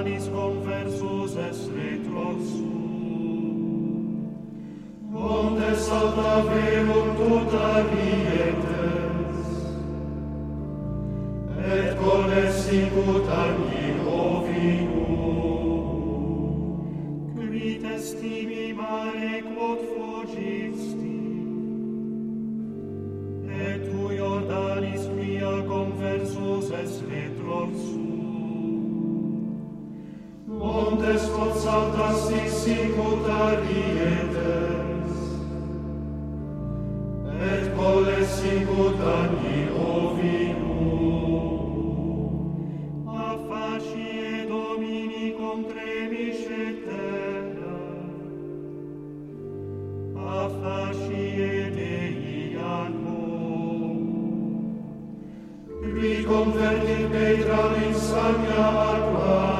canis conversus es retrosu. Onde salta verum tuta vietes, et coles sicut agni ovinum. Crites tibi mare quod fugis, omnes quod saltas sicut arietes, et coles sicut agni ovinum. A facie Domini contremisce terra, a facie Dei anmo, qui convertit petram in sagna aqua,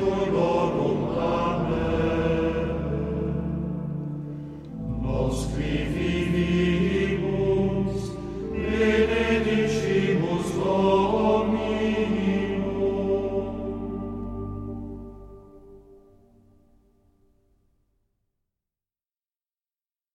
Amen.